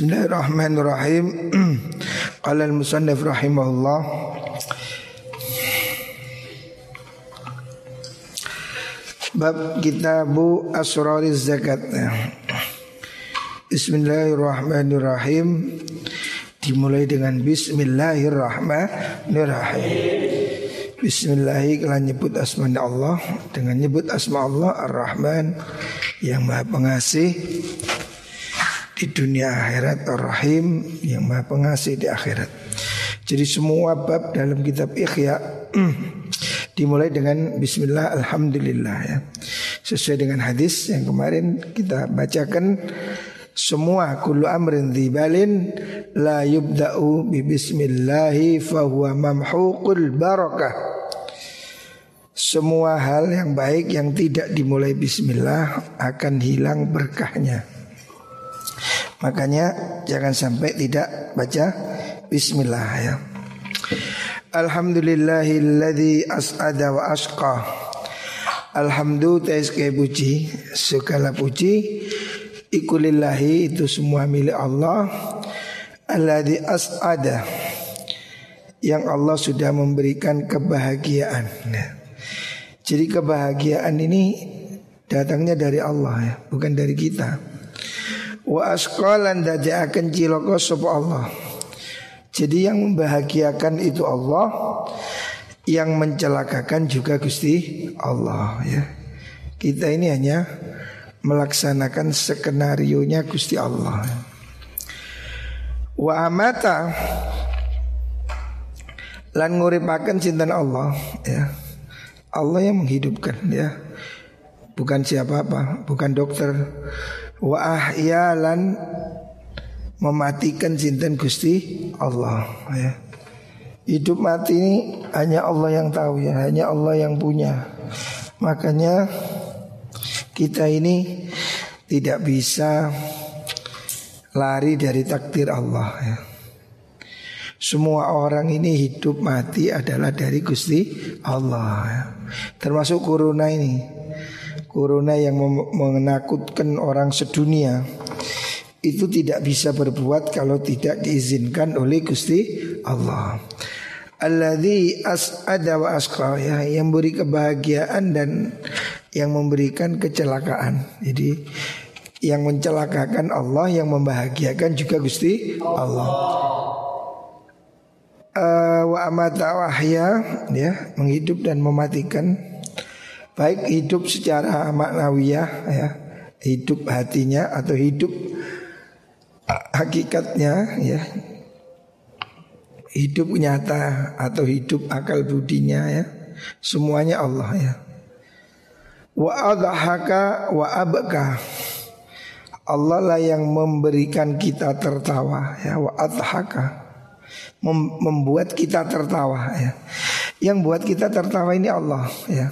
Bismillahirrahmanirrahim. Qala al-musannif rahimahullah Bab kitabu asrariz zakat. Bismillahirrahmanirrahim. Dimulai dengan Bismillahirrahmanirrahim. Bismillahi kalian nyebut asma Allah dengan nyebut asma Allah Ar-Rahman yang Maha Pengasih di dunia akhirat Ar-Rahim yang Maha Pengasih di akhirat. Jadi semua bab dalam kitab Ikhya dimulai dengan Bismillah Alhamdulillah ya. Sesuai dengan hadis yang kemarin kita bacakan semua kullu amrin dhibalin la yubda'u bi bismillahi fahuwa mamhuqul barakah. Semua hal yang baik yang tidak dimulai bismillah akan hilang berkahnya. Makanya jangan sampai tidak baca bismillah ya. Alhamdulillahilladzi as'ada wa asqa. Alhamdulillah puji segala puji. Ikulillahi itu semua milik Allah. Alladhi as'ada Yang Allah sudah memberikan kebahagiaan. Jadi kebahagiaan ini datangnya dari Allah ya Bukan dari kita Wa asqalan akan ciloko sopa Allah Jadi yang membahagiakan itu Allah Yang mencelakakan juga Gusti Allah ya Kita ini hanya melaksanakan skenario nya Gusti Allah. Wa amata lan nguripaken cinta Allah ya. Allah yang menghidupkan ya. Bukan siapa apa, bukan dokter. Wa ahyalan mematikan cinta Gusti Allah ya. Hidup mati ini hanya Allah yang tahu ya, hanya Allah yang punya. Makanya kita ini tidak bisa lari dari takdir Allah ya. Semua orang ini hidup mati adalah dari Gusti Allah ya. Termasuk corona ini Corona yang menakutkan orang sedunia Itu tidak bisa berbuat kalau tidak diizinkan oleh Gusti Allah Alladzi as'ada wa asqa ya, Yang beri kebahagiaan dan yang memberikan kecelakaan. Jadi yang mencelakakan Allah, yang membahagiakan juga Gusti Allah. Uh, wa amata wahya ya menghidup dan mematikan baik hidup secara maknawiyah ya. Hidup hatinya atau hidup hakikatnya ya. Hidup nyata atau hidup akal budinya ya. Semuanya Allah ya. Wa adhaka wa abka Allah lah yang memberikan kita tertawa ya. Wa adhaka. Mem membuat kita tertawa ya. Yang buat kita tertawa ini Allah ya.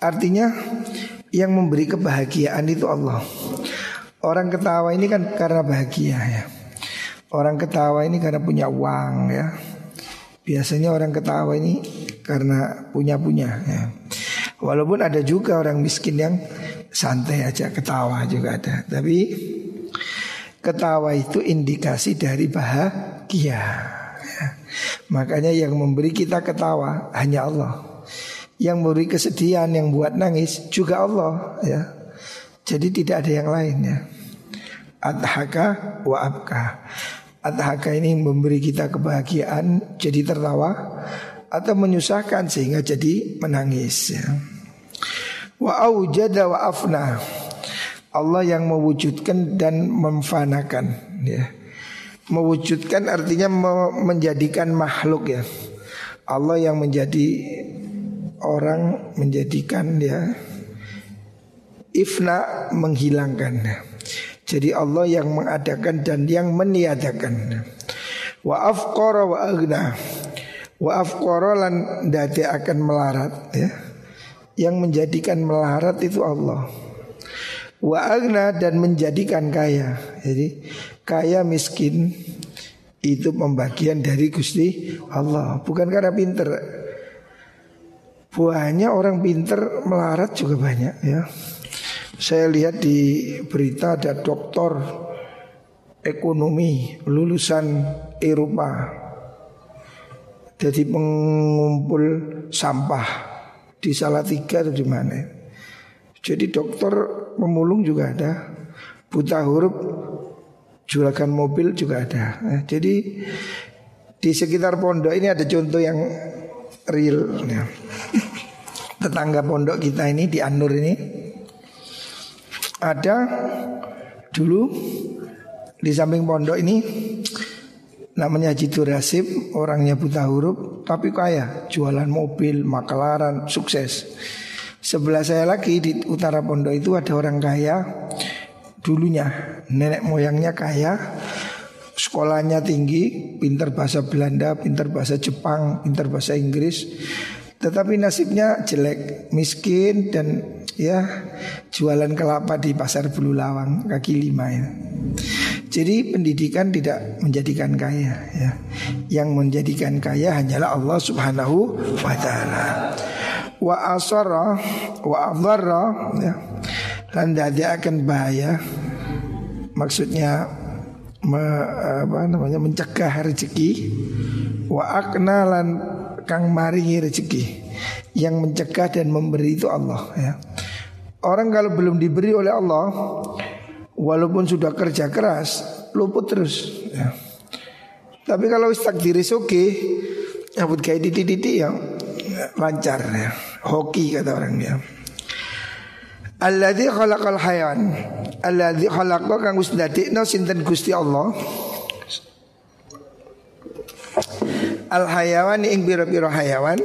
Artinya yang memberi kebahagiaan itu Allah. Orang ketawa ini kan karena bahagia ya. Orang ketawa ini karena punya uang ya. Biasanya orang ketawa ini karena punya-punya ya. Walaupun ada juga orang miskin yang santai aja ketawa juga ada. Tapi ketawa itu indikasi dari bahagia. Ya. Makanya yang memberi kita ketawa hanya Allah. Yang memberi kesedihan, yang buat nangis juga Allah ya. Jadi tidak ada yang lain ya. Adhaka wa abka. Adhaka ini memberi kita kebahagiaan jadi tertawa atau menyusahkan sehingga jadi menangis ya. Wa aujada wa afna. Allah yang mewujudkan dan memfanakan ya. Mewujudkan artinya menjadikan makhluk ya. Allah yang menjadi orang menjadikan ya ifna menghilangkan. Jadi Allah yang mengadakan dan yang meniadakan. Wa afqara wa agna. Wa afqorolan dati akan melarat ya. Yang menjadikan melarat itu Allah. Wa agna dan menjadikan kaya. Jadi kaya miskin itu pembagian dari Gusti Allah, bukan karena pinter. Buahnya orang pinter melarat juga banyak ya. Saya lihat di berita ada doktor ekonomi lulusan Eropa jadi pengumpul sampah di Salatiga atau di mana. Jadi dokter pemulung juga ada, buta huruf juragan mobil juga ada. Nah, jadi di sekitar pondok ini ada contoh yang real. Ya. Tetangga pondok kita ini di Anur ini ada dulu di samping pondok ini namanya Haji orangnya buta huruf tapi kaya, jualan mobil, makelaran, sukses. Sebelah saya lagi di utara pondok itu ada orang kaya dulunya, nenek moyangnya kaya, sekolahnya tinggi, pintar bahasa Belanda, pintar bahasa Jepang, pintar bahasa Inggris. Tetapi nasibnya jelek, miskin dan ya jualan kelapa di pasar Bulu Lawang kaki lima ya. Jadi pendidikan tidak menjadikan kaya ya. Yang menjadikan kaya hanyalah Allah Subhanahu wa taala. Wa asara wa adharra ya. Dan akan bahaya. Maksudnya me, apa namanya mencegah rezeki wa aknalan kang maringi rezeki yang mencegah dan memberi itu Allah ya. Orang kalau belum diberi oleh Allah Walaupun sudah kerja keras Luput terus ya. Tapi kalau takdir oke Nyabut kayak titik-titik ya Lancar ya Hoki kata orang dia Alladzi khalaqal hayawan. Alladzi khalaqa kang wis dadekno sinten Gusti Allah? Al hayawan ing biro-biro hayawan.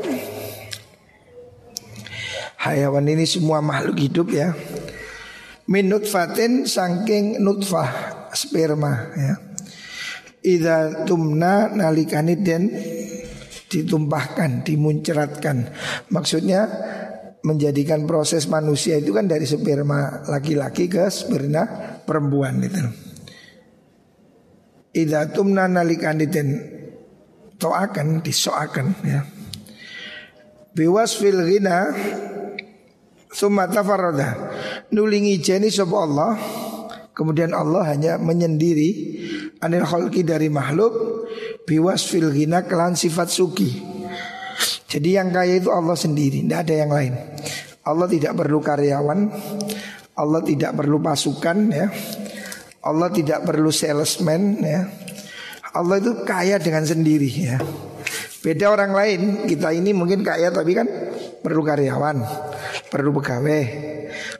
Hayawan ini semua makhluk hidup ya. Min nutfatin saking nutfah sperma ya. Ida tumna nalikani den ditumpahkan, dimuncratkan. Maksudnya menjadikan proses manusia itu kan dari sperma laki-laki ke sperma perempuan itu. Ida tumna nalikani den toakan, disoakan ya. Biwas fil ghina Summa tafarrada. Nulingi jeni sapa Allah Kemudian Allah hanya menyendiri Anil khalqi dari makhluk Biwas fil ghina kelan sifat suki Jadi yang kaya itu Allah sendiri Tidak ada yang lain. Allah tidak perlu karyawan Allah tidak perlu pasukan ya. Allah tidak perlu salesman ya. Allah itu kaya dengan sendiri ya. Beda orang lain Kita ini mungkin kaya tapi kan perlu karyawan perlu pegawai.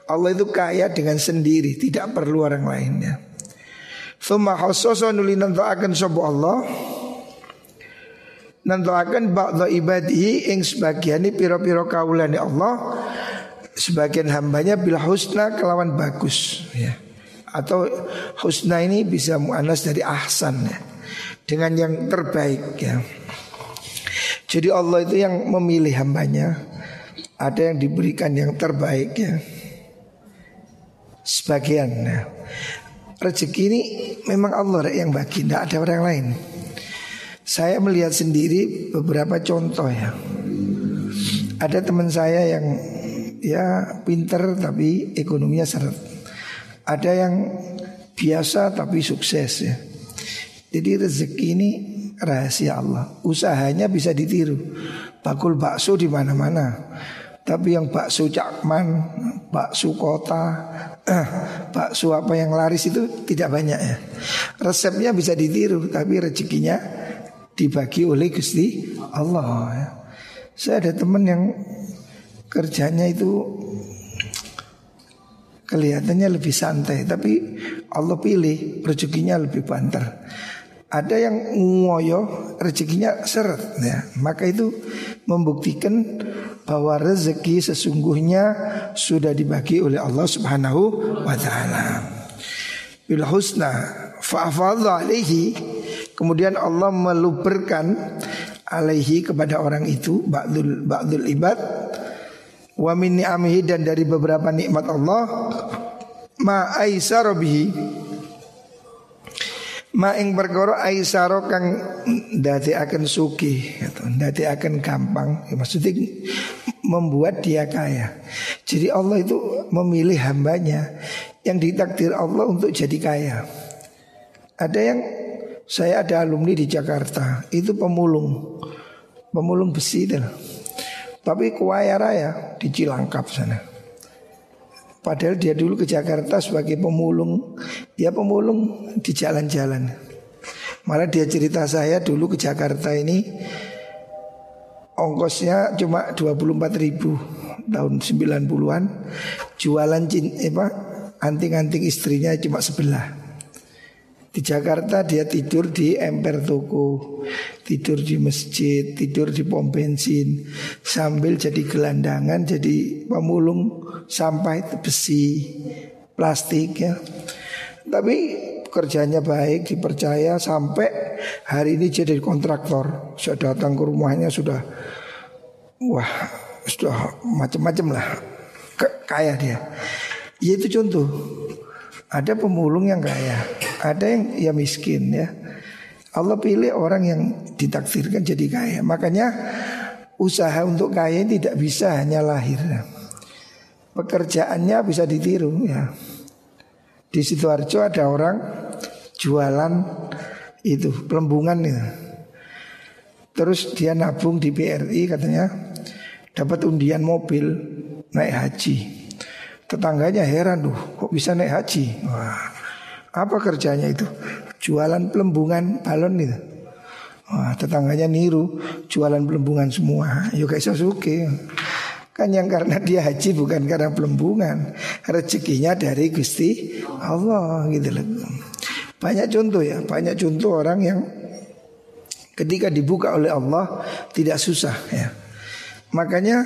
Allah itu kaya dengan sendiri, tidak perlu orang lainnya. Thumma khassosa nuli akan sobo Allah akan ba'da ibadihi ing sebagian piro-piro kaulan Allah Sebagian hambanya bila husna kelawan bagus ya. Atau husna ini bisa mu'anas dari ahsan ya. Dengan yang terbaik ya Jadi Allah itu yang memilih hambanya ada yang diberikan yang terbaik ya. Sebagian ya. Rezeki ini memang Allah yang bagi, tidak ada orang lain. Saya melihat sendiri beberapa contoh ya. Ada teman saya yang ya pinter tapi ekonominya seret. Ada yang biasa tapi sukses ya. Jadi rezeki ini rahasia Allah. Usahanya bisa ditiru. Bakul bakso di mana-mana. Tapi yang bakso cakman, bakso kota, eh, bakso apa yang laris itu tidak banyak ya. Resepnya bisa ditiru, tapi rezekinya dibagi oleh Gusti Allah. Ya. Saya ada teman yang kerjanya itu kelihatannya lebih santai, tapi Allah pilih rezekinya lebih banter. Ada yang ngoyo rezekinya seret ya. Maka itu membuktikan bahwa rezeki sesungguhnya sudah dibagi oleh Allah Subhanahu wa taala. Bil husna fa'afadha alaihi kemudian Allah meluberkan alaihi kepada orang itu ba'dul ba'dul ibad wa min ni'amihi dan dari beberapa nikmat Allah ma aisara bihi Ma ing perkara aisaro kang akan suki gitu. Akan gampang ya, Maksudnya membuat dia kaya Jadi Allah itu memilih hambanya yang ditakdir Allah untuk jadi kaya. Ada yang saya ada alumni di Jakarta itu pemulung, pemulung besi itu. Tapi kuaya raya di Cilangkap sana. Padahal dia dulu ke Jakarta sebagai pemulung, dia pemulung di jalan-jalan. Malah dia cerita saya dulu ke Jakarta ini ongkosnya cuma 24 ribu tahun 90-an jualan apa anting-anting istrinya cuma sebelah di Jakarta dia tidur di emper toko, tidur di masjid, tidur di pom bensin, sambil jadi gelandangan, jadi pemulung sampah itu besi, plastik ya. Tapi kerjanya baik, dipercaya sampai hari ini jadi kontraktor. Saya datang ke rumahnya sudah, wah sudah macam-macam lah kaya dia. Ya itu contoh. Ada pemulung yang kaya, ada yang ya miskin ya. Allah pilih orang yang ditakdirkan jadi kaya. Makanya usaha untuk kaya tidak bisa hanya lahir. Pekerjaannya bisa ditiru ya. Di Sidoarjo ada orang jualan itu pelembungan itu. Terus dia nabung di BRI katanya dapat undian mobil naik haji. Tetangganya heran tuh, kok bisa naik haji? Wah, apa kerjanya itu? Jualan pelembungan balon itu. Wah, tetangganya niru jualan pelembungan semua. Yuk kayak Sasuke. Kan yang karena dia haji bukan karena pelembungan. Rezekinya dari Gusti Allah gitu loh. Banyak contoh ya, banyak contoh orang yang ketika dibuka oleh Allah tidak susah ya. Makanya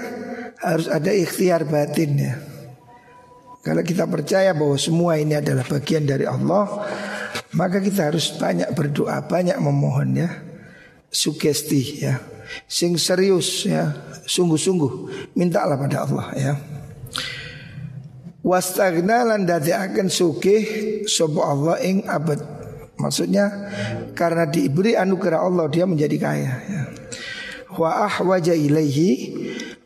harus ada ikhtiar batin ya. Kalau kita percaya bahwa semua ini adalah bagian dari Allah, maka kita harus banyak berdoa, banyak memohon ya. Sugesti ya. Sing serius ya, sungguh-sungguh mintalah pada Allah ya. Wastagna lan akan sugih sapa Allah ing abad. Maksudnya karena diberi anugerah Allah dia menjadi kaya ya. Wa ahwaja ilaihi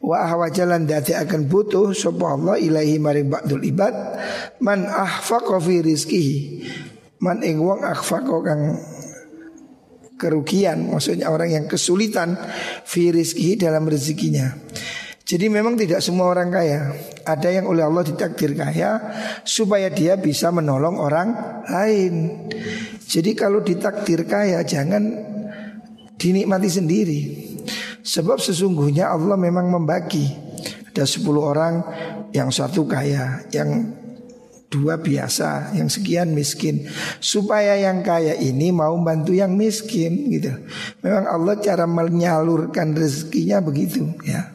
wa ahwajalan dati akan butuh sapa Allah ilahi maring ba'dul ibad. Man ahfaqa fi rizkihi man ing wong ahfaqa kang kerugian maksudnya orang yang kesulitan fi rizkihi dalam rezekinya. Jadi memang tidak semua orang kaya. Ada yang oleh Allah ditakdir kaya Supaya dia bisa menolong orang lain. Jadi kalau ditakdir kaya Jangan dinikmati sendiri Sebab sesungguhnya Allah memang membagi. Ada 10 orang yang satu kaya Yang dua biasa Yang sekian miskin. Supaya yang kaya ini mau bantu yang miskin gitu. Memang Allah cara menyalurkan rezekinya begitu ya.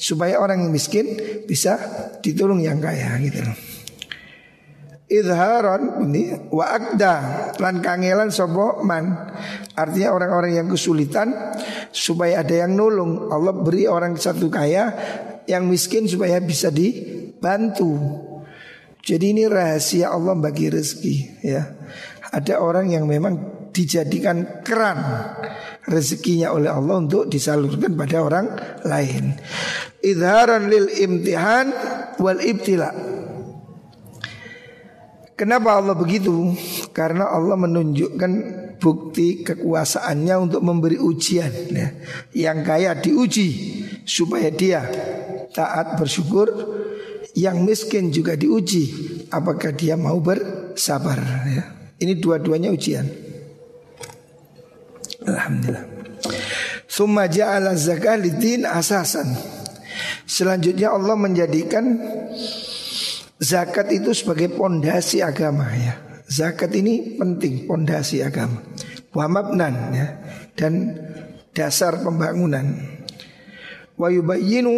Supaya orang yang miskin bisa ditolong yang kaya gitu Idharon ini wa akda. Lan kangelan sobo man. Artinya orang-orang yang kesulitan supaya ada yang nolong. Allah beri orang satu kaya yang miskin supaya bisa dibantu. Jadi ini rahasia Allah bagi rezeki ya. Ada orang yang memang dijadikan keran rezekinya oleh Allah untuk disalurkan pada orang lain. Idharan lil imtihan wal ibtila Kenapa Allah begitu? Karena Allah menunjukkan bukti kekuasaannya untuk memberi ujian ya. Yang kaya diuji supaya dia taat bersyukur Yang miskin juga diuji Apakah dia mau bersabar ya. Ini dua-duanya ujian Alhamdulillah Summa ja'ala zakah asasan Selanjutnya Allah menjadikan Zakat itu sebagai pondasi agama ya. Zakat ini penting pondasi agama. Wa mabnan ya dan dasar pembangunan. Wa yubayyinu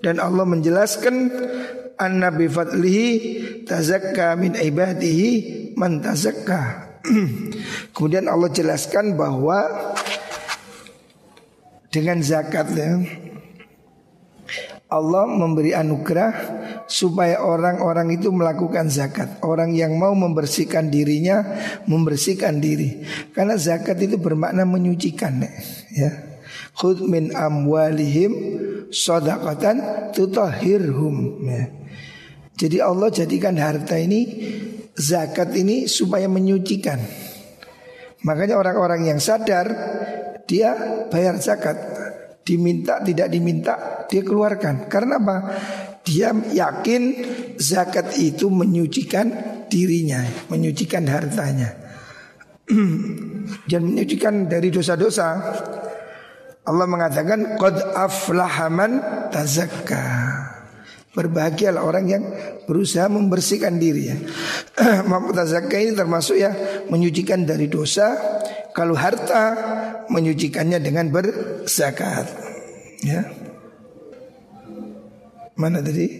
dan Allah menjelaskan anna bi fadlihi tazakka min ibadihi man tazakka. Kemudian Allah jelaskan bahwa dengan zakat ya, Allah memberi anugerah supaya orang-orang itu melakukan zakat. Orang yang mau membersihkan dirinya membersihkan diri. Karena zakat itu bermakna menyucikan ya. Khud min amwalihim sodakatan tutahhirhum ya. Jadi Allah jadikan harta ini zakat ini supaya menyucikan. Makanya orang-orang yang sadar dia bayar zakat, diminta tidak diminta dia keluarkan. Karena apa? Dia yakin zakat itu menyucikan dirinya, menyucikan hartanya. Dan menyucikan dari dosa-dosa. Allah mengatakan qad aflahaman tazakka. Berbahagialah orang yang berusaha membersihkan diri ya. Tazakka ini termasuk ya menyucikan dari dosa. Kalau harta menyucikannya dengan berzakat. Ya. Mana tadi?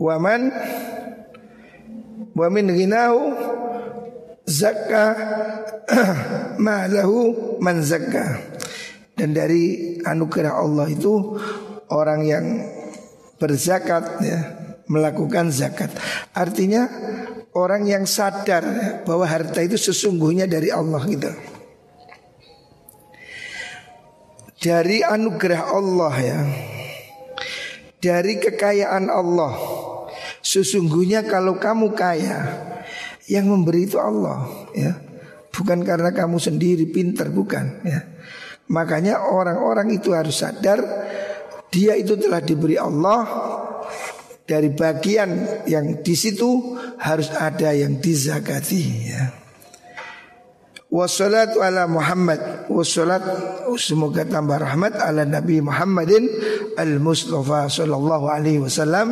Waman Wamin ghinahu zakka malahu man zakka. Dan dari anugerah Allah itu orang yang berzakat ya, melakukan zakat. Artinya orang yang sadar bahwa harta itu sesungguhnya dari Allah gitu. Dari anugerah Allah ya. Dari kekayaan Allah. Sesungguhnya kalau kamu kaya, yang memberi itu Allah ya. Bukan karena kamu sendiri pintar bukan ya. Makanya orang-orang itu harus sadar dia itu telah diberi Allah dari bagian yang di situ harus ada yang dizakati ya. Wassalatu ala Muhammad. Wassalat Semoga tambah rahmat ala Nabi Muhammadin Al-Mustafa Sallallahu alaihi wasallam.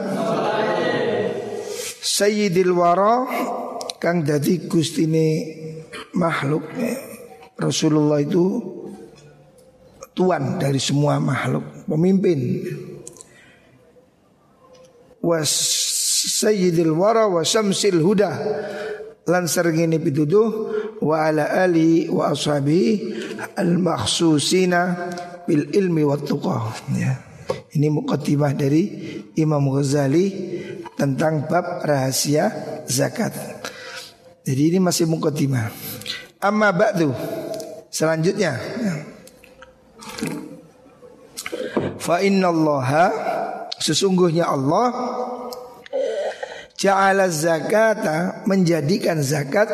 Sayyidil wara Kang dadi gustine makhluk Rasulullah itu tuan dari semua makhluk, pemimpin. Was sayyidil wara wa syamsil huda. Lan serengene pituduh wa ala ali wa ashabi al makhsusina bil ilmi wa tuqa ya. Ini mukaddimah dari Imam Ghazali tentang bab rahasia zakat. Jadi ini masih mukaddimah. Amma ba'du. Selanjutnya ya. Fa innallaha sesungguhnya Allah ja'ala zakata menjadikan zakat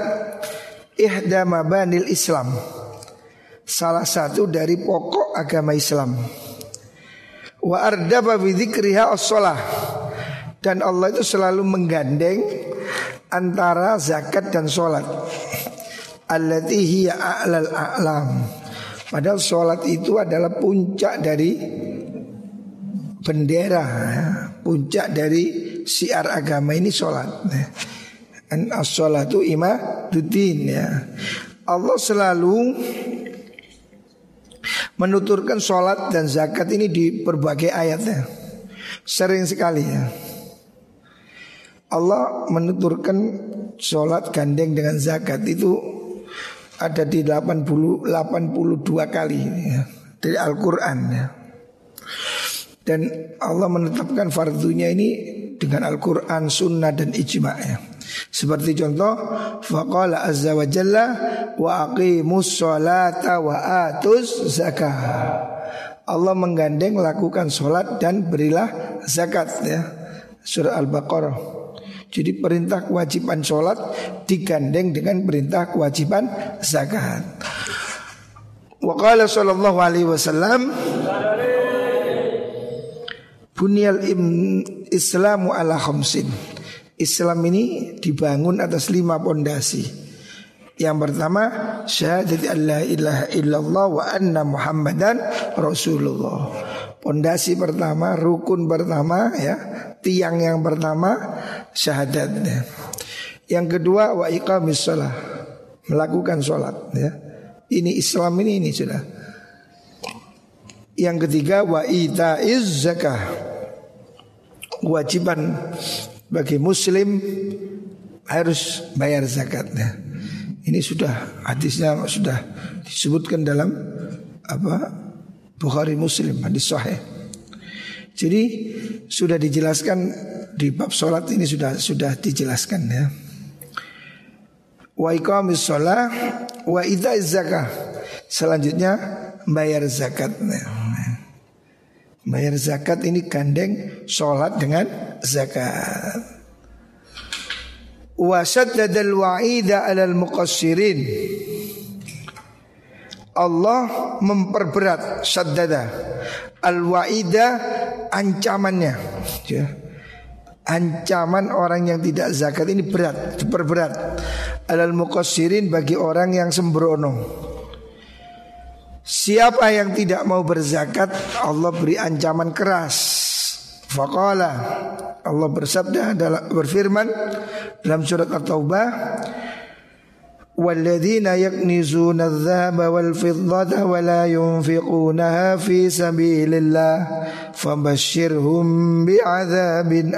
ihda mabanil Islam. Salah satu dari pokok agama Islam. Wa ardaba bi as-shalah. Dan Allah itu selalu menggandeng antara zakat dan sholat. Allati hiya a'lal a'lam. Padahal sholat itu adalah puncak dari bendera. Puncak dari siar agama ini sholat Dan as-sholatu imaduddin ya Allah selalu menuturkan sholat dan zakat ini di berbagai ayat ya. Sering sekali ya Allah menuturkan sholat gandeng dengan zakat itu ada di 80 82 kali ya, dari Al-Qur'an ya. Dan Allah menetapkan fardunya ini dengan Al-Quran, Sunnah dan Ijma' ya. Seperti contoh Faqala azza wa jalla Wa aqimus sholata wa atus zakah. Allah menggandeng lakukan sholat dan berilah zakat ya. Surah Al-Baqarah. Jadi perintah kewajiban sholat digandeng dengan perintah kewajiban zakat. Wa qala sallallahu alaihi wasallam Bunyal Islamu ala khamsin Islam ini dibangun atas lima pondasi. Yang pertama syahadat alla ilaha illallah wa anna muhammadan rasulullah. Pondasi pertama, rukun pertama ya, tiang yang pertama syahadat ya. Yang kedua wa iqamis shalah, melakukan sholat ya. Ini Islam ini ini sudah. Yang ketiga wa itaiz zakah. Kewajiban bagi muslim harus bayar zakatnya. Ini sudah hadisnya sudah disebutkan dalam apa Bukhari Muslim hadis sahih. Jadi sudah dijelaskan di bab sholat ini sudah sudah dijelaskan ya. Wa iqamis sholah wa idza zakah. Selanjutnya bayar zakat. Bayar zakat ini gandeng sholat dengan zakat. Wasaddadal wa'ida alal muqassirin. Allah memperberat saddada al-wa'ida ancamannya. Ya. Ancaman orang yang tidak zakat ini berat, diperberat. Alal muqassirin bagi orang yang sembrono. Siapa yang tidak mau berzakat Allah beri ancaman keras. Faqala Allah bersabda dalam berfirman dalam surat At-Taubah Walladzina yaknizuna adh-dhahaba wal fiddata wa la yunfiqunaha fi sabilillah fabashshirhum bi'adzabin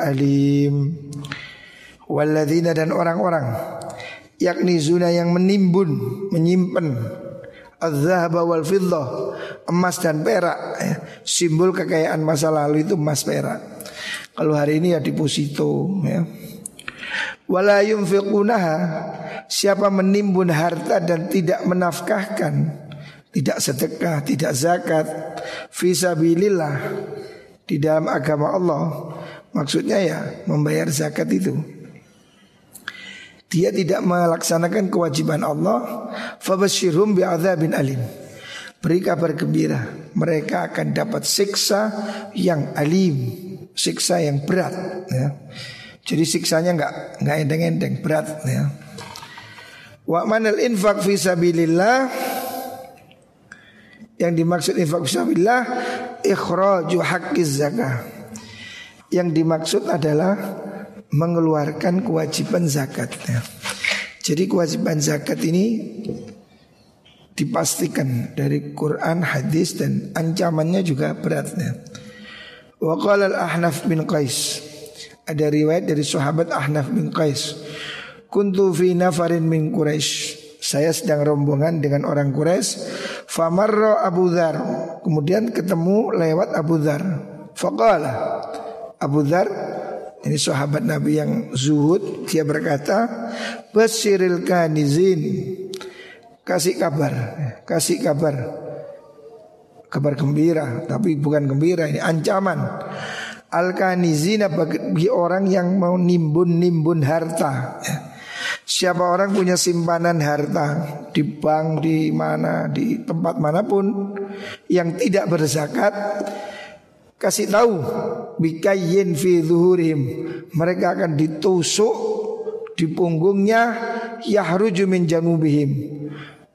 dan orang-orang yaknizuna yang menimbun menyimpan Az-zahaba wal fiddah Emas dan perak ya. Simbol kekayaan masa lalu itu emas perak Kalau hari ini ya deposito ya. Wala yunfiqunaha Siapa menimbun harta dan tidak menafkahkan Tidak sedekah, tidak zakat Fisabilillah Di dalam agama Allah Maksudnya ya membayar zakat itu dia tidak melaksanakan kewajiban Allah, fabashirhum bi'adzabin alim. Beri kabar gembira, mereka akan dapat siksa yang alim, siksa yang berat ya. Jadi siksanya enggak enggak endeng-endeng, berat ya. Wa manal infak fi sabilillah yang dimaksud infak fi sabilillah ikhraju haqqiz zakah. Yang dimaksud adalah mengeluarkan kewajiban zakat. Ya. Jadi kewajiban zakat ini dipastikan dari Quran, hadis dan ancamannya juga beratnya. Wa qala al-Ahnaf bin Qais. Ada riwayat dari sahabat Ahnaf bin Qais. Kuntu fi nafarin min Quraisy. Saya sedang rombongan dengan orang Quraisy. Famarra Abu Dhar. Kemudian ketemu lewat Abu Dhar. Faqala Abu Dhar ini sahabat Nabi yang zuhud Dia berkata Basiril kanizin. Kasih kabar Kasih kabar. Kabar gembira Tapi bukan gembira ini ancaman. Al-kanizina bagi orang yang mau nimbun-nimbun harta. Siapa orang punya simpanan harta Di bank, di mana, di tempat mana pun Yang tidak berzakat kasih tahu bikayin fi zuhurihim. Mereka akan ditusuk di punggungnya yahruju min jamubihim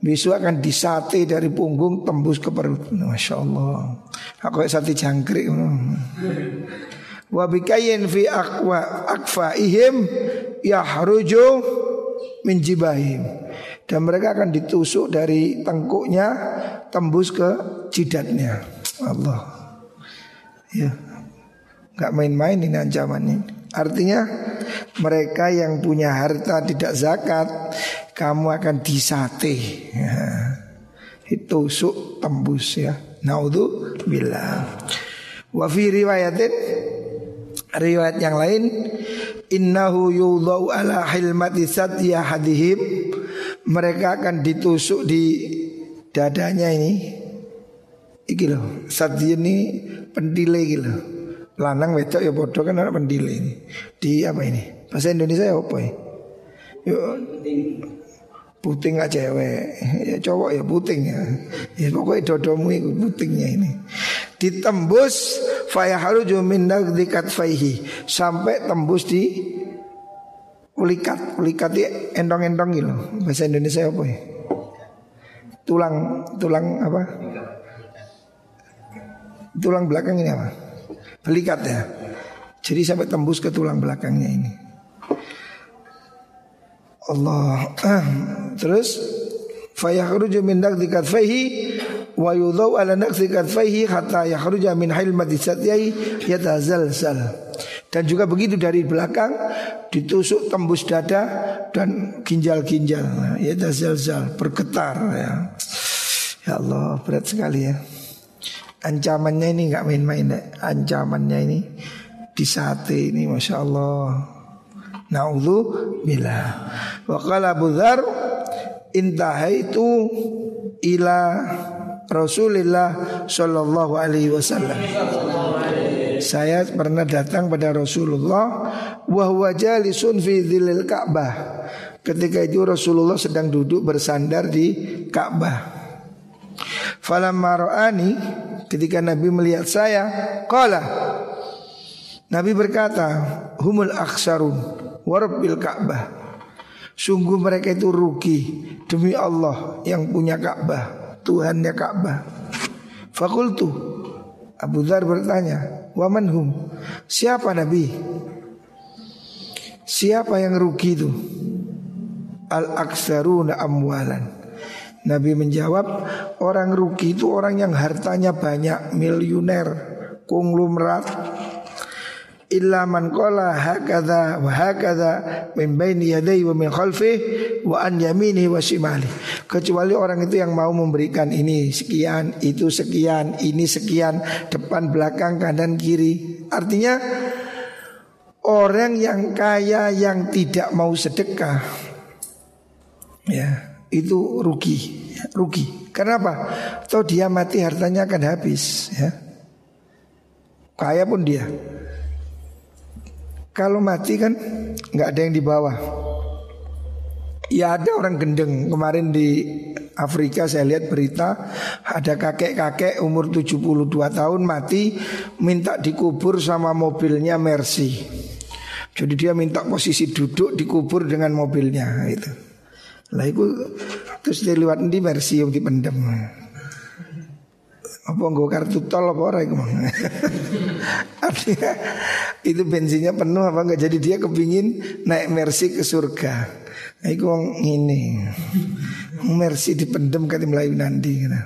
besok akan disate dari punggung tembus ke perut. Masya Allah. Aku sate jangkrik. Wa bikayin fi akwa akfaihim yahruju min jibahim. Dan mereka akan ditusuk dari tengkuknya tembus ke jidatnya. Allah Ya, nggak main-main ini ancamannya. Artinya mereka yang punya harta tidak zakat, kamu akan disate. Ya. Itu suk tembus ya. Naudhu bila. Wa fi riwayatin riwayat yang lain innahu yudau ala hilmati satya hadihim mereka akan ditusuk di dadanya ini iki loh satya ini pendile gitu. Lanang wedok ya bodoh kan ada pendile ini. Di apa ini? Bahasa Indonesia ya apa ya? Yuk puting aja cewek ya cowok ya puting ya ya pokoknya dodomu itu putingnya ini ditembus fayaharuju min dikat faihi sampai tembus di ulikat ulikat di endong-endong gitu bahasa Indonesia apa ya tulang tulang apa Tulang belakang ini apa? Belikat ya. Jadi sampai tembus ke tulang belakangnya ini. Allah. Terus fayakhruju min naqdi katfaihi wa yudau ala naqdi katfaihi hatta yakhruja min hilmati satyai yatazalzal. Dan juga begitu dari belakang ditusuk tembus dada dan ginjal-ginjal yatazalzal bergetar ya. Ya Allah berat sekali ya. Ancamannya ini nggak main-main deh. Ancamannya ini di sate ini Masya Allah Naudhu bila Wakala Abu Dhar Intahaitu ila Rasulillah Sallallahu alaihi wasallam Saya pernah datang pada Rasulullah wa huwa jalisun fi dzilil Ka'bah. Ketika itu Rasulullah sedang duduk bersandar di Ka'bah. Falamma ra'ani ketika Nabi melihat saya, qala Nabi berkata, humul aksarun warabbil Ka'bah. Sungguh mereka itu rugi demi Allah yang punya Ka'bah, Tuhannya Ka'bah. Fakultu Abu Dhar bertanya, "Waman hum?" Siapa Nabi? Siapa yang rugi itu? Al-aksaruna amwalan. Nabi menjawab, orang rugi itu orang yang hartanya banyak, miliuner, konglomerat, illa man qala hakadha wa hakadha min baini yadayhi wa min khalfih wa an wa shimali kecuali orang itu yang mau memberikan ini sekian itu sekian ini sekian depan belakang kanan kiri. Artinya orang yang kaya yang tidak mau sedekah. Ya itu rugi rugi kenapa atau dia mati hartanya akan habis ya kaya pun dia kalau mati kan nggak ada yang di bawah. Ya ada orang gendeng kemarin di Afrika saya lihat berita ada kakek-kakek umur 72 tahun mati minta dikubur sama mobilnya Mercy. Jadi dia minta posisi duduk dikubur dengan mobilnya itu. Lah itu terus dia lewat di Mercy yang dipendam. Apa nggak kartu tol apa orang itu Artinya itu bensinnya penuh apa enggak? Jadi dia kepingin naik Mercy ke surga. Nah itu ini Mercy dipendem kata Melayu nanti gitu.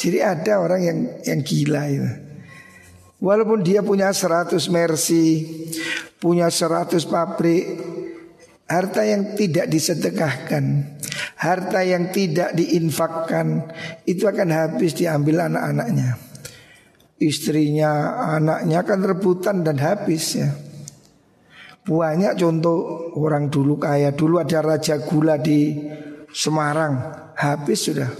Jadi ada orang yang yang gila itu. Walaupun dia punya 100 Mercy Punya 100 pabrik Harta yang tidak disedekahkan Harta yang tidak diinfakkan itu akan habis diambil anak-anaknya. Istrinya, anaknya akan rebutan dan habis ya. Banyak contoh orang dulu kaya Dulu ada Raja Gula di Semarang Habis sudah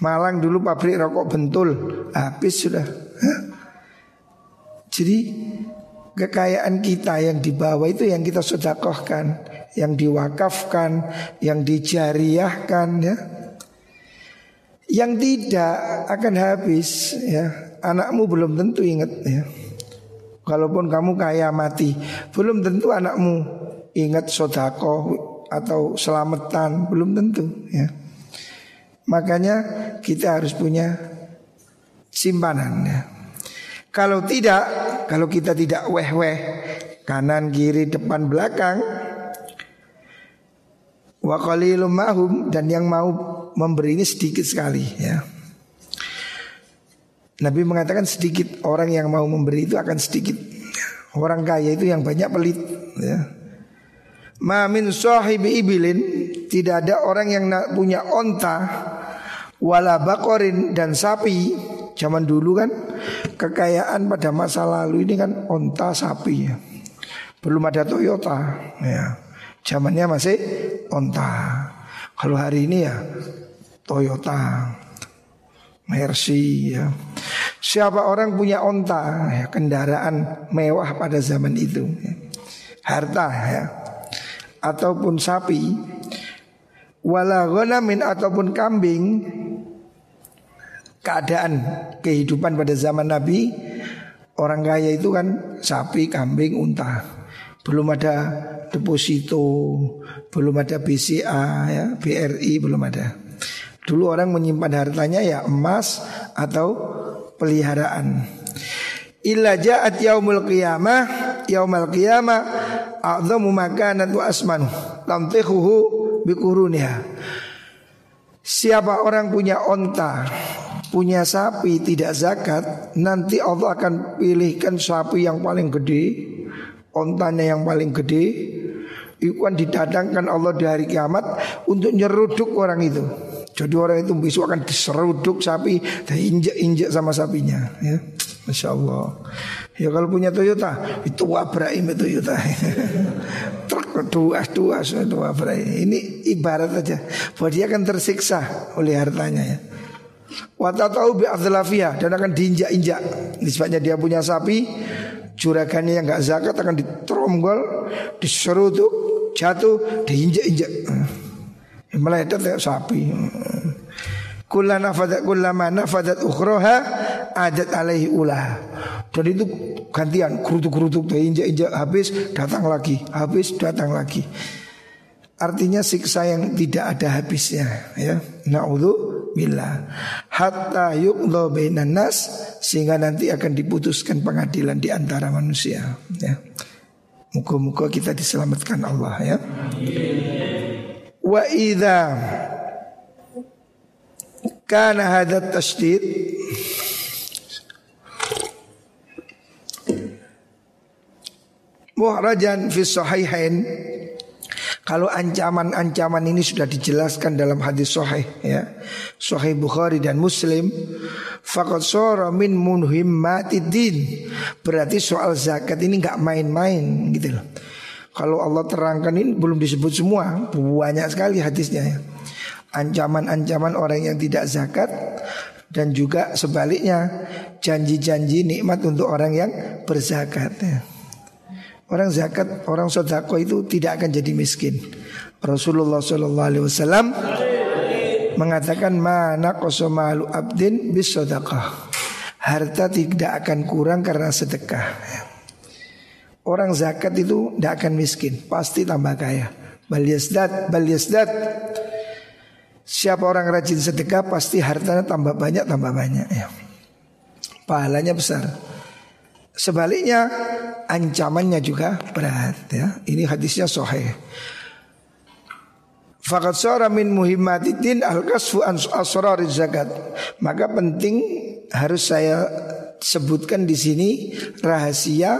Malang dulu pabrik rokok bentul Habis sudah Hah? Jadi kekayaan kita yang dibawa itu yang kita sodakohkan yang diwakafkan, yang dijariahkan ya. Yang tidak akan habis ya. Anakmu belum tentu ingat ya. Kalaupun kamu kaya mati, belum tentu anakmu ingat sodako atau selamatan, belum tentu ya. Makanya kita harus punya simpanan ya. Kalau tidak, kalau kita tidak weh-weh kanan kiri depan belakang Wa qalilum mahum dan yang mau memberi ini sedikit sekali ya. Nabi mengatakan sedikit orang yang mau memberi itu akan sedikit. Orang kaya itu yang banyak pelit ya. Ma min sahibi ibilin tidak ada orang yang punya onta wala bakorin dan sapi zaman dulu kan kekayaan pada masa lalu ini kan onta sapi ya. Belum ada Toyota ya. Zamannya masih onta. Kalau hari ini ya Toyota, Mercy ya. Siapa orang punya onta ya, kendaraan mewah pada zaman itu ya. Harta ya Ataupun sapi Wala ghanamin ataupun kambing Keadaan kehidupan pada zaman Nabi Orang kaya itu kan sapi, kambing, unta Belum ada deposito, belum ada BCA ya, BRI belum ada. Dulu orang menyimpan hartanya ya emas atau peliharaan. Illa ja'at yaumul qiyamah yaumul qiyamah a'dhamu makanan wa asmanu tamtihuhu bikuruniha. Siapa orang punya onta Punya sapi tidak zakat Nanti Allah akan pilihkan sapi yang paling gede Ontanya yang paling gede itu kan didatangkan Allah di hari kiamat untuk nyeruduk orang itu. Jadi orang itu besok akan diseruduk sapi dan injek-injek sama sapinya. Ya, masya Allah. Ya kalau punya Toyota itu Ibrahim Toyota. Truk dua dua dua. Ini ibarat aja bahwa dia akan tersiksa oleh hartanya ya. Watatau bi dan akan diinjak-injak. Nisbatnya dia punya sapi, juragannya yang enggak zakat akan diteronggol, diseruduk, jatuh, diinjak-injak. Meletet kayak sapi. Kula nafadat kullama nafadat ukhroha adat alaihi ulah. Dan itu gantian kerutuk-kerutuk injak-injak habis datang lagi, habis datang lagi. Artinya siksa yang tidak ada habisnya ya. Naudzu billah. Hatta yuqda bainan nas sehingga nanti akan diputuskan pengadilan di antara manusia ya. Muka-muka kita diselamatkan Allah ya. Wa idza kana hadat tasdid muhrajan fi sahihain kalau ancaman-ancaman ini sudah dijelaskan dalam hadis sahih ya. Sahih Bukhari dan Muslim. Faqad sara min munhimmatid berarti soal zakat ini nggak main-main gitu loh. Kalau Allah terangkan ini belum disebut semua banyak sekali hadisnya ya. Ancaman-ancaman orang yang tidak zakat dan juga sebaliknya janji-janji nikmat untuk orang yang berzakat ya. Orang zakat, orang sodako itu tidak akan jadi miskin. Rasulullah Shallallahu Alaihi Wasallam mengatakan mana kosomalu abdin bis sodakah. Harta tidak akan kurang karena sedekah. Orang zakat itu tidak akan miskin, pasti tambah kaya. Baliasdat, baliasdat. Siapa orang rajin sedekah pasti hartanya tambah banyak tambah banyak ya. Pahalanya besar. Sebaliknya ancamannya juga berat ya. Ini hadisnya sahih. Fakat suara min muhimmatidin al-kasfu an zakat. Maka penting harus saya sebutkan di sini rahasia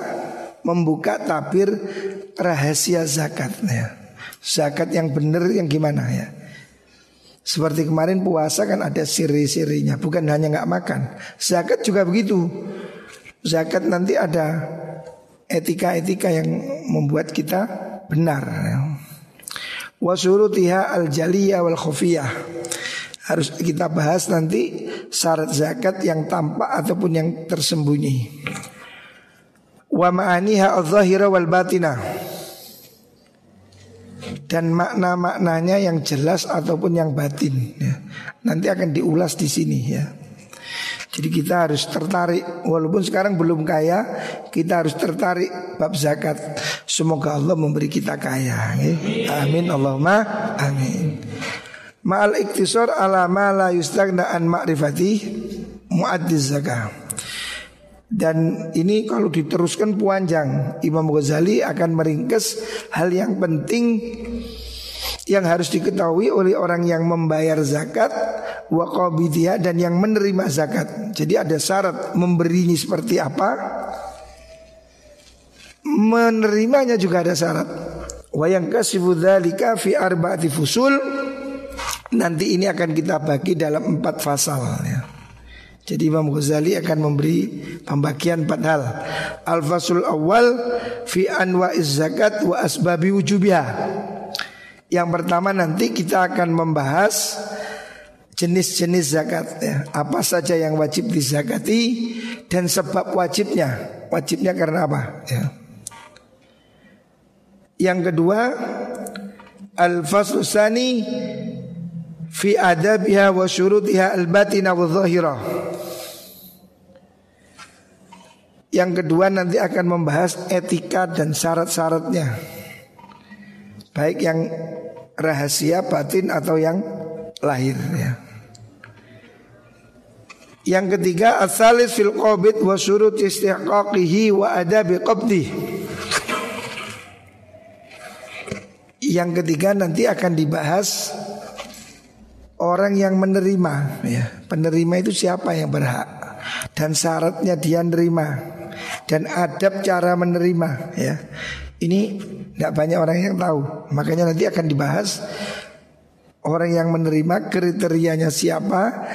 membuka tabir rahasia zakat ya. Zakat yang benar yang gimana ya? Seperti kemarin puasa kan ada siri-sirinya Bukan hanya nggak makan Zakat juga begitu Zakat nanti ada etika-etika yang membuat kita benar Wasurutiha al-jaliyah wal khufiyah Harus kita bahas nanti syarat zakat yang tampak ataupun yang tersembunyi Wa ma'aniha al-zahira wal batinah dan makna-maknanya yang jelas ataupun yang batin ya. Nanti akan diulas di sini ya. Jadi kita harus tertarik walaupun sekarang belum kaya, kita harus tertarik bab zakat. Semoga Allah memberi kita kaya. Ya. Amin Allahumma amin. Ma'al iktisar ala ma la yustagna an ma'rifati muaddiz zakat. Dan ini kalau diteruskan panjang Imam Ghazali akan meringkas hal yang penting yang harus diketahui oleh orang yang membayar zakat waqabidiyah dan yang menerima zakat. Jadi ada syarat memberinya seperti apa? Menerimanya juga ada syarat. Wa yang fi arba'ati fusul. Nanti ini akan kita bagi dalam empat fasal ya. Jadi Imam Ghazali akan memberi pembagian empat hal. Al-fasul awal fi anwa'iz zakat wa asbabi wujubiha. Yang pertama nanti kita akan membahas jenis-jenis zakat ya. Apa saja yang wajib dizakati dan sebab wajibnya. Wajibnya karena apa ya. Yang kedua Al-faslu sani fi adabiha wa syurutiha al-batina wa zahirah. Yang kedua nanti akan membahas etika dan syarat-syaratnya Baik yang rahasia batin atau yang lahir ya. Yang ketiga asalis fil qabid wa surut istihqaqihi wa adabi qabdi Yang ketiga nanti akan dibahas orang yang menerima ya. Penerima itu siapa yang berhak dan syaratnya dia nerima dan adab cara menerima ya. Ini tidak banyak orang yang tahu. Makanya nanti akan dibahas orang yang menerima kriterianya siapa,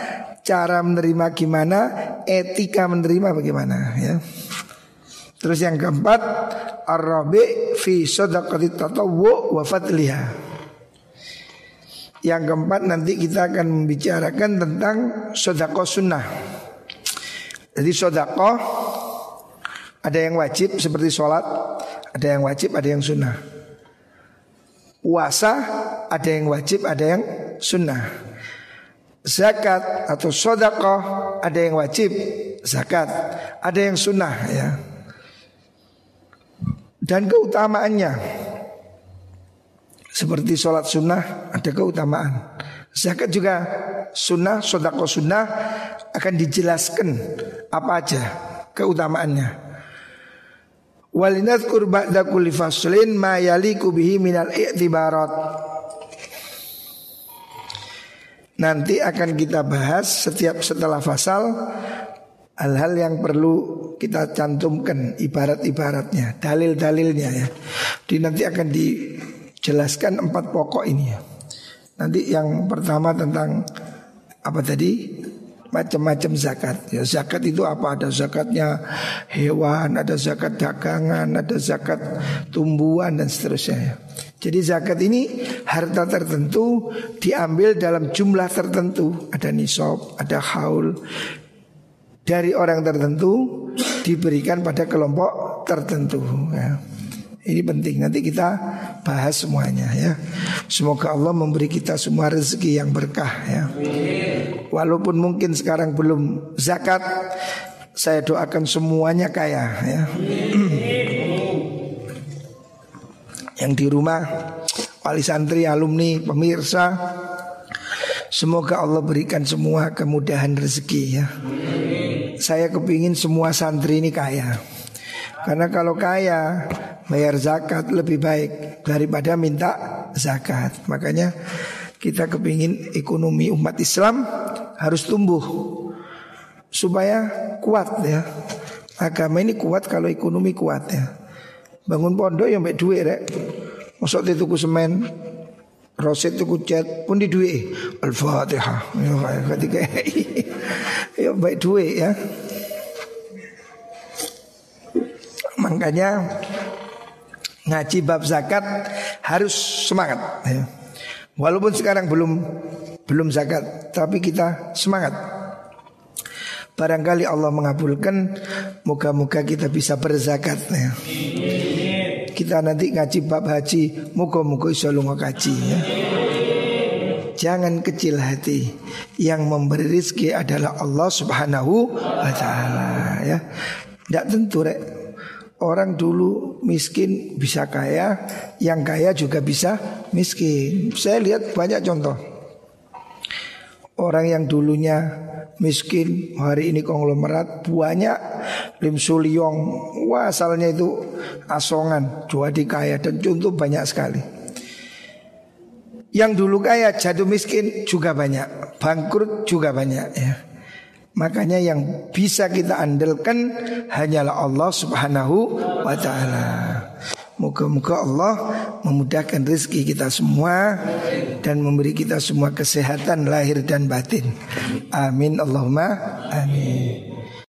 cara menerima gimana, etika menerima bagaimana ya. Terus yang keempat, arabi fi sadaqati tatawwu wa fadliha. Yang keempat nanti kita akan membicarakan tentang sodako sunnah. Jadi sodako ada yang wajib seperti sholat, ada yang wajib, ada yang sunnah. Puasa ada yang wajib, ada yang sunnah. Zakat atau sodako ada yang wajib, zakat, ada yang sunnah ya. Dan keutamaannya seperti sholat sunnah ada keutamaan. Zakat juga sunnah, sodako sunnah akan dijelaskan apa aja keutamaannya. Walinat ba'da kulli faslin ma yaliku bihi minal i'tibarat. Nanti akan kita bahas setiap setelah fasal hal-hal yang perlu kita cantumkan ibarat-ibaratnya, dalil-dalilnya ya. Di nanti akan di jelaskan empat pokok ini ya. Nanti yang pertama tentang apa tadi? Macam-macam zakat. Ya zakat itu apa? Ada zakatnya hewan, ada zakat dagangan, ada zakat tumbuhan dan seterusnya. Ya. Jadi zakat ini harta tertentu diambil dalam jumlah tertentu. Ada nisab, ada haul. Dari orang tertentu diberikan pada kelompok tertentu. Ya. Ini penting nanti kita bahas semuanya ya. Semoga Allah memberi kita semua rezeki yang berkah ya. Walaupun mungkin sekarang belum zakat, saya doakan semuanya kaya ya. Yang di rumah wali santri, alumni, pemirsa Semoga Allah berikan semua kemudahan rezeki ya. Saya kepingin semua santri ini kaya. Karena kalau kaya bayar zakat lebih baik daripada minta zakat. Makanya kita kepingin ekonomi umat Islam harus tumbuh supaya kuat ya. Agama ini kuat kalau ekonomi kuat ya. Bangun pondok yang baik duit rek. Masuk tuku semen, roset tuku cat pun di duit. Al-Fatihah. Ya, ketika ya baik duit ya. Makanya ngaji bab zakat harus semangat ya. Walaupun sekarang belum belum zakat, tapi kita semangat. Barangkali Allah mengabulkan, moga-moga kita bisa berzakat ya. Kita nanti ngaji bab haji, moga-moga iso lunga kaji ya. Jangan kecil hati Yang memberi rizki adalah Allah subhanahu wa ta'ala ya Tidak tentu rek Orang dulu miskin bisa kaya, yang kaya juga bisa miskin. Saya lihat banyak contoh. Orang yang dulunya miskin hari ini konglomerat banyak. Lim suliong wah asalnya itu asongan jadi kaya dan contoh banyak sekali. Yang dulu kaya jatuh miskin juga banyak. Bangkrut juga banyak ya. Makanya yang bisa kita andalkan hanyalah Allah Subhanahu wa taala. Moga-moga Allah memudahkan rezeki kita semua dan memberi kita semua kesehatan lahir dan batin. Amin Allahumma amin.